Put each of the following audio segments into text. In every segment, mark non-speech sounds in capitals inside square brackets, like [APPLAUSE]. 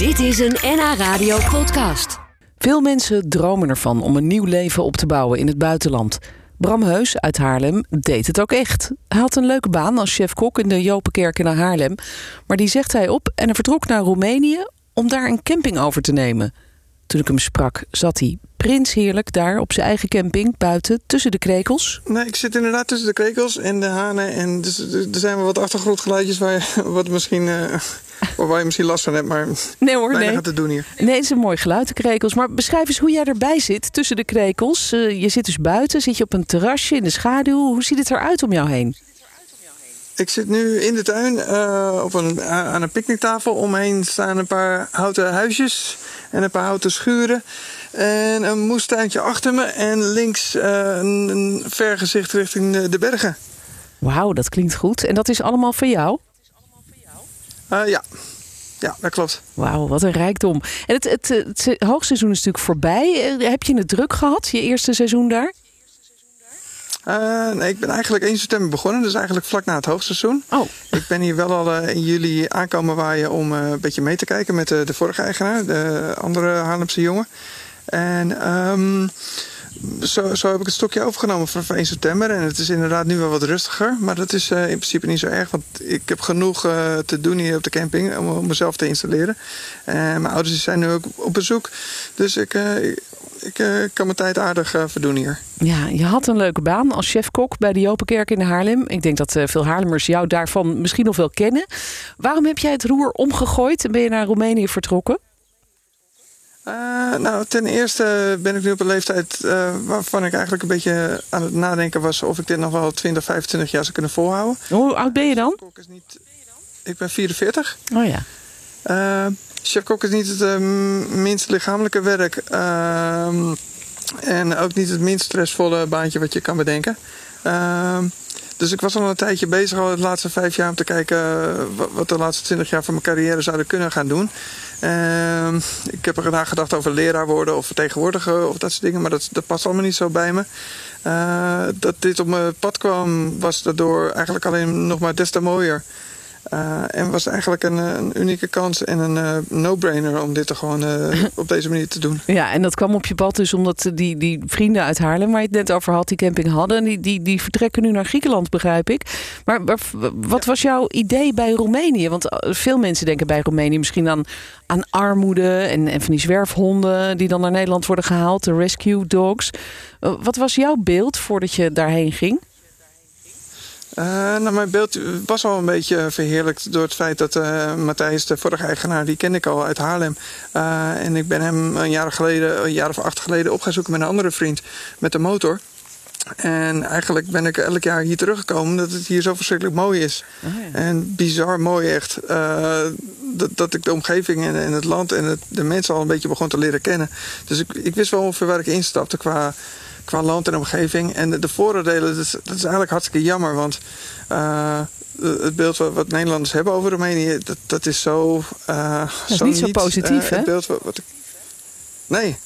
Dit is een NH Radio podcast. Veel mensen dromen ervan om een nieuw leven op te bouwen in het buitenland. Bram Heus uit Haarlem deed het ook echt. Hij had een leuke baan als chef-kok in de Jopenkerk in Haarlem. Maar die zegt hij op en hij vertrok naar Roemenië om daar een camping over te nemen. Toen ik hem sprak, zat hij prins heerlijk daar op zijn eigen camping buiten tussen de krekels. Nee, ik zit inderdaad tussen de krekels en de hanen. En dus, er zijn wel wat achtergrondgeluidjes waar je, [LAUGHS] wat misschien, uh, waar je misschien last van hebt. Maar nee hoor, nee. te doen hier. Nee, het is een mooi geluid, de krekels. Maar beschrijf eens hoe jij erbij zit tussen de krekels. Uh, je zit dus buiten, zit je op een terrasje in de schaduw. Hoe ziet het eruit om jou heen? Ik zit nu in de tuin uh, op een, aan een picknicktafel. Omheen staan een paar houten huisjes en een paar houten schuren. En een moestuintje achter me. En links uh, een, een vergezicht richting de bergen. Wauw, dat klinkt goed. En dat is allemaal voor jou? Uh, ja. Ja, dat klopt. Wauw, wat een rijkdom. En het, het, het, het hoogseizoen is natuurlijk voorbij. Heb je het druk gehad, je eerste seizoen daar? Uh, nee, ik ben eigenlijk 1 september begonnen, dus eigenlijk vlak na het hoogseizoen. Oh. Ik ben hier wel al uh, in juli aankomen waaien om uh, een beetje mee te kijken met de vorige eigenaar, de andere Haarlemse jongen. En um, zo, zo, heb ik het stokje overgenomen van 1 september. En het is inderdaad nu wel wat rustiger. Maar dat is in principe niet zo erg. Want ik heb genoeg te doen hier op de camping om, mezelf te installeren. En mijn ouders zijn nu ook op bezoek. Dus ik, ik uh, kan mijn tijd aardig uh, verdoen hier. Ja, je had een leuke baan als chefkok bij de Jopenkerk in Haarlem. Ik denk dat uh, veel Haarlemmers jou daarvan misschien nog wel kennen. Waarom heb jij het roer omgegooid en ben je naar Roemenië vertrokken? Nou, ten eerste ben ik nu op een leeftijd waarvan ik eigenlijk een beetje aan het nadenken was of ik dit nog wel 20, 25 jaar zou kunnen volhouden. Hoe oud ben je dan? Is niet... Ik ben 44. Oh ja. Chef-kok is niet het uh, minst lichamelijke werk. Uh, en ook niet het minst stressvolle baantje wat je kan bedenken. Uh, dus ik was al een tijdje bezig, al de laatste vijf jaar, om te kijken wat de laatste twintig jaar van mijn carrière zouden kunnen gaan doen. Ehm, ik heb er gedaan gedacht over leraar worden of vertegenwoordiger of dat soort dingen, maar dat, dat past allemaal niet zo bij me. Uh, dat dit op mijn pad kwam, was daardoor eigenlijk alleen nog maar des te mooier. Uh, en was eigenlijk een, een, unieke kans en een uh, no-brainer om dit er gewoon uh, op deze manier te doen. [LAUGHS] Ja, en dat kwam op je pad dus omdat die, die vrienden uit Haarlem, waar je het net over had, die camping hadden, die, die, die vertrekken nu naar Griekenland, begrijp ik. Maar, maar wat was jouw idee bij Roemenië? Want veel mensen denken bij Roemenië misschien aan, aan armoede en, en van die zwerfhonden die dan naar Nederland worden gehaald, de rescue dogs. wat was jouw beeld voordat je daarheen ging? Uh, nou, mijn beeld was al een beetje verheerlijkt door het feit dat uh, Matthijs, de vorige eigenaar, die kende ik al uit Haarlem. Uh, en ik ben hem een jaar geleden, een jaar of acht geleden, op gaan zoeken met een andere vriend met de motor. En eigenlijk ben ik elk jaar hier teruggekomen dat het hier zo verschrikkelijk mooi is. Oh ja. En bizar mooi echt. dat, dat ik de omgeving en, en het land en het, de mensen al een beetje begon te leren kennen. Dus ik, ik wist wel ongeveer waar ik instapte qua qua land en omgeving. En de, de vooroordelen, dat is, dat is eigenlijk hartstikke jammer. Want uh, het beeld wat, wat, Nederlanders hebben over Roemenië, dat, dat is zo. Uh, dat is zo niet zo positief, hè? Het beeld wat, nee.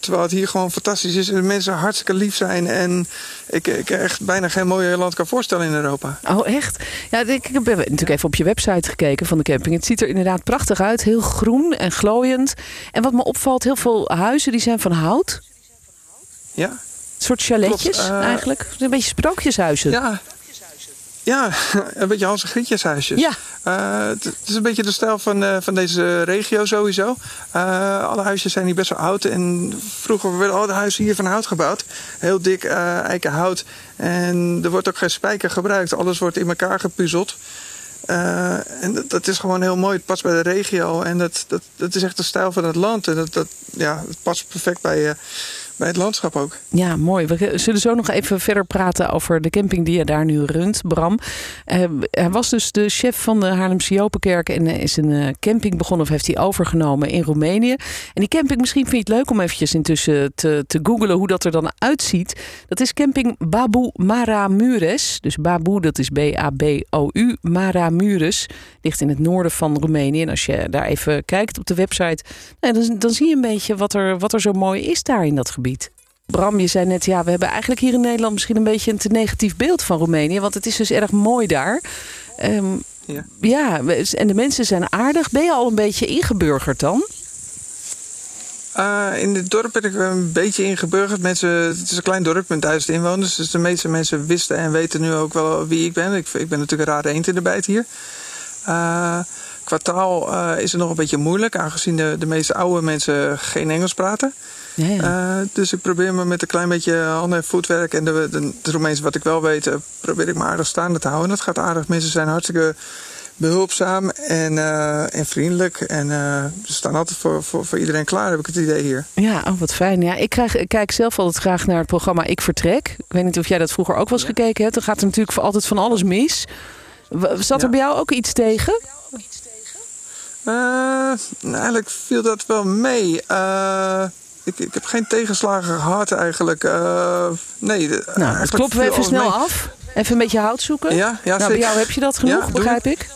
Terwijl het hier gewoon fantastisch is en de mensen hartstikke lief zijn. En ik, ik echt bijna geen mooier land kan voorstellen in Europa. Oh, echt? Ja, ik heb natuurlijk even op je website gekeken van de camping. Het ziet er inderdaad prachtig uit. Heel groen en glooiend. En wat me opvalt, heel veel huizen die zijn van hout. Ja. Een soort chaletjes Klopt, uh, eigenlijk. Een beetje sprookjeshuizen. Ja. Ja, [LAUGHS] een beetje Hans Grietjeshuisjes. Ja. Uh, het is een beetje de stijl van, uh, van deze regio sowieso. Uh, alle huisjes zijn hier best wel oud. En vroeger werden al de huizen hier van hout gebouwd. Heel dik eikenhout. En er wordt ook geen spijker gebruikt. Alles wordt in elkaar gepuzzeld. En dat, dat, is gewoon heel mooi. Het past bij de regio. En dat, dat, dat is echt de stijl van het land. En dat, dat, ja, het past perfect bij, bij het landschap ook. Ja, mooi. We zullen zo nog even verder praten over de camping die je daar nu runt, Bram. Uh, hij was dus de chef van de Haarlemse Jopenkerk en is een camping begonnen of heeft hij overgenomen in Roemenië. En die camping, misschien vind je het leuk om eventjes intussen te, te googlen hoe dat er dan uitziet. Dat is camping Babu Maramures. Dus Babu, dat is B-A-B-O-U, Maramures. Ligt in het noorden van Roemenië. En als je daar even kijkt op de website, nou, dan, dan zie je een beetje wat er, wat er zo mooi is daar in dat gebied. Bram, je zei net, ja, we hebben eigenlijk hier in Nederland misschien een beetje een te negatief beeld van Roemenië. Want het is dus erg mooi daar. Um, Ja. ja, en de mensen zijn aardig. Ben je al een beetje ingeburgerd dan? Uh, in dit dorp ben ik een beetje ingeburgerd. Mensen, het is een klein dorp met duizend inwoners. Dus de meeste mensen wisten en weten nu ook wel wie ik ben. Ik, ik ben natuurlijk een rare eend in de bijt hier. Uh, qua taal uh, is het nog een beetje moeilijk, aangezien de, de meeste oude mensen geen Engels praten. Ja, ja. dus ik probeer me met een klein beetje handen- en voetwerk en de, de, de Roemeense wat ik wel weet, probeer ik me aardig staande te houden. Dat gaat aardig. Mensen zijn hartstikke behulpzaam en, uh, en vriendelijk. En uh, ze staan altijd voor, voor, voor iedereen klaar, heb ik het idee hier. Ja, oh, wat fijn. Ja, ik, krijg, ik kijk zelf altijd graag naar het programma Ik Vertrek. Ik weet niet of jij dat vroeger ook wel eens ja. gekeken hebt. Dan gaat er natuurlijk voor altijd van alles mis. Zat er bij jou ook iets tegen? Uh, nou, eigenlijk viel dat wel mee. Ik, ik heb geen tegenslagen gehad eigenlijk. nee, nou, het kloppen we even snel mee. af. Even een beetje hout zoeken? Ja, ja nou, bij jou heb je dat genoeg, ja, begrijp ik.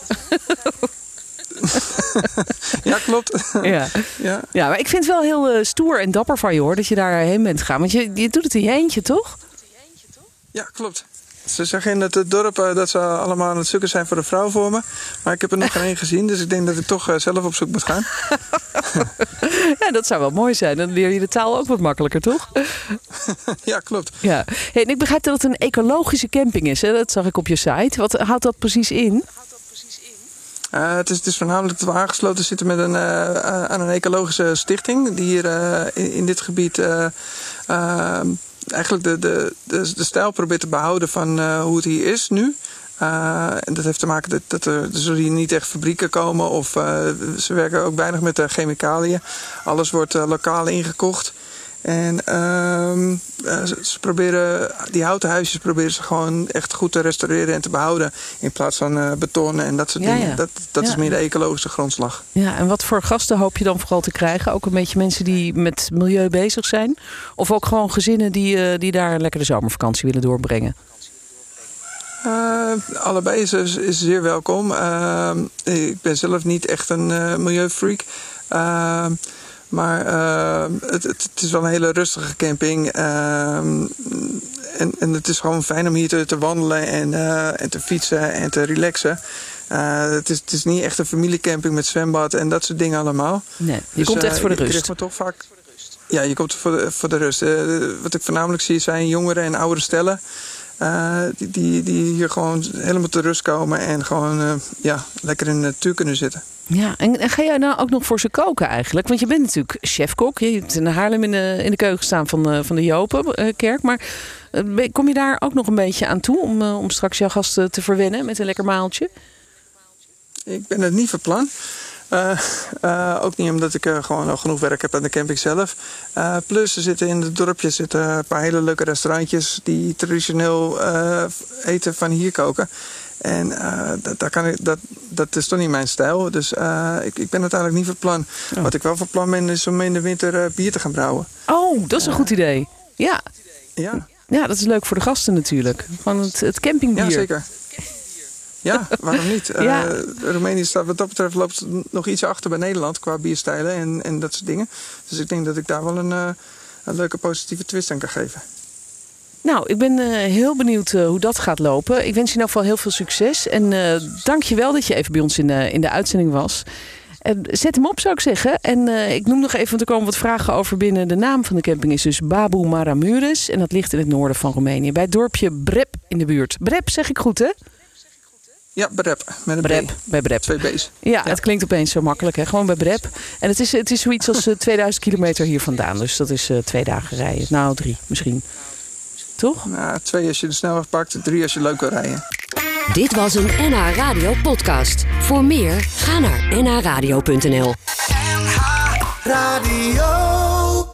[LAUGHS] ja, klopt. [LAUGHS] Ja. Ja. ja, maar ik vind het wel heel uh, stoer en dapper van je hoor, dat je daarheen bent gegaan. Want je, je doet het in je eentje, toch? Ja, klopt. Ze zeggen in het dorp uh, dat ze allemaal aan het zoeken zijn voor een vrouw voor me. Maar ik heb er nog geen één gezien, dus ik denk dat ik toch uh, zelf op zoek moet gaan. [LAUGHS] [LAUGHS] ja, dat zou wel mooi zijn. Dan leer je de taal ook wat makkelijker, toch? [LAUGHS] ja, klopt. Ja. Hey, en ik begrijp dat het een ecologische camping is. Hè? Dat zag ik op je site. Wat houdt dat precies in? Uh, het, is, het is voornamelijk dat we aangesloten zitten met een, uh, aan een ecologische stichting. Die hier in, in, dit gebied eigenlijk de, de, de, de, stijl probeert te behouden van uh, hoe het hier is nu. Uh, en dat heeft te maken dat, dat er, er zullen hier niet echt fabrieken komen of uh, ze werken ook weinig met de chemicaliën. Alles wordt lokaal ingekocht. En uh, ze proberen, die houten huisjes proberen ze gewoon echt goed te restaureren en te behouden. In plaats van uh, beton en dat soort ja, dingen. Ja. Dat, dat ja. is meer de ecologische grondslag. Ja, en wat voor gasten hoop je dan vooral te krijgen? Ook een beetje mensen die met milieu bezig zijn? Of ook gewoon gezinnen die, uh, die daar lekker de zomervakantie willen doorbrengen? Uh, allebei is, is zeer welkom. Uh, ik ben zelf niet echt een uh, milieufreak. Maar het, het, het, is wel een hele rustige camping. en, en het is gewoon fijn om hier te, te wandelen en, en te fietsen en te relaxen. het, is, het is niet echt een familiecamping met zwembad en dat soort dingen allemaal. Nee, je dus, komt echt voor de rust. Ik me toch vaak ja, je komt voor de, voor de rust. wat ik voornamelijk zie zijn jongeren en oudere stellen. Uh, die, die, die hier gewoon helemaal te rust komen en gewoon uh, ja, lekker in de natuur kunnen zitten. Ja, en, en, ga jij nou ook nog voor ze koken eigenlijk? Want je bent natuurlijk chefkok. Je hebt in Haarlem in de, in de keuken staan van, uh, van de Jopenkerk. Maar kom je daar ook nog een beetje aan toe om, om straks jouw gasten te verwennen met een lekker maaltje? Ik ben het niet van plan. Uh, uh, ook niet omdat ik uh, gewoon al genoeg werk heb aan de camping zelf. plus er zitten in het dorpje zitten een paar hele leuke restaurantjes die traditioneel eten van hier koken. En dat, dat, kan ik, dat, dat is toch niet mijn stijl. Dus ik, ik ben het eigenlijk niet van plan. Oh. Wat ik wel van plan ben is om in de winter bier te gaan brouwen. Oh, dat is een goed idee. Ja. Ja. Ja, dat is leuk voor de gasten natuurlijk. Van het, het campingbier. Ja, zeker. Ja, [LAUGHS] waarom niet? Ja. Uh, Roemenië staat wat dat betreft loopt nog iets achter bij Nederland qua bierstijlen en, en dat soort dingen. Dus ik denk dat ik daar wel een, uh, een leuke positieve twist aan kan geven. Nou, ik ben uh, heel benieuwd hoe dat gaat lopen. Ik wens je in ieder geval heel veel succes. En dank je wel dat je even bij ons in de, in de uitzending was. zet hem op, zou ik zeggen. En ik noem nog even, want er komen wat vragen over binnen. De naam van de camping is dus Babu Maramuris. En dat ligt in het noorden van Roemenië. Bij het dorpje Brep in de buurt. Brep zeg ik goed, hè? Ja, Brep. Met een Brep, B. bij Brep. Twee B's. Ja, ja, het klinkt opeens zo makkelijk. Hè? Gewoon bij Brep. En het is, het is zoiets als [LAUGHS] uh, 2000 kilometer hier vandaan. Dus dat is uh, twee dagen rijden. Nou, drie misschien. Toch? Nou, twee als je de snelweg pakt. Drie als je leuk wil rijden. Dit was een NH Radio podcast. Voor meer, ga naar nhradio.nl NH Radio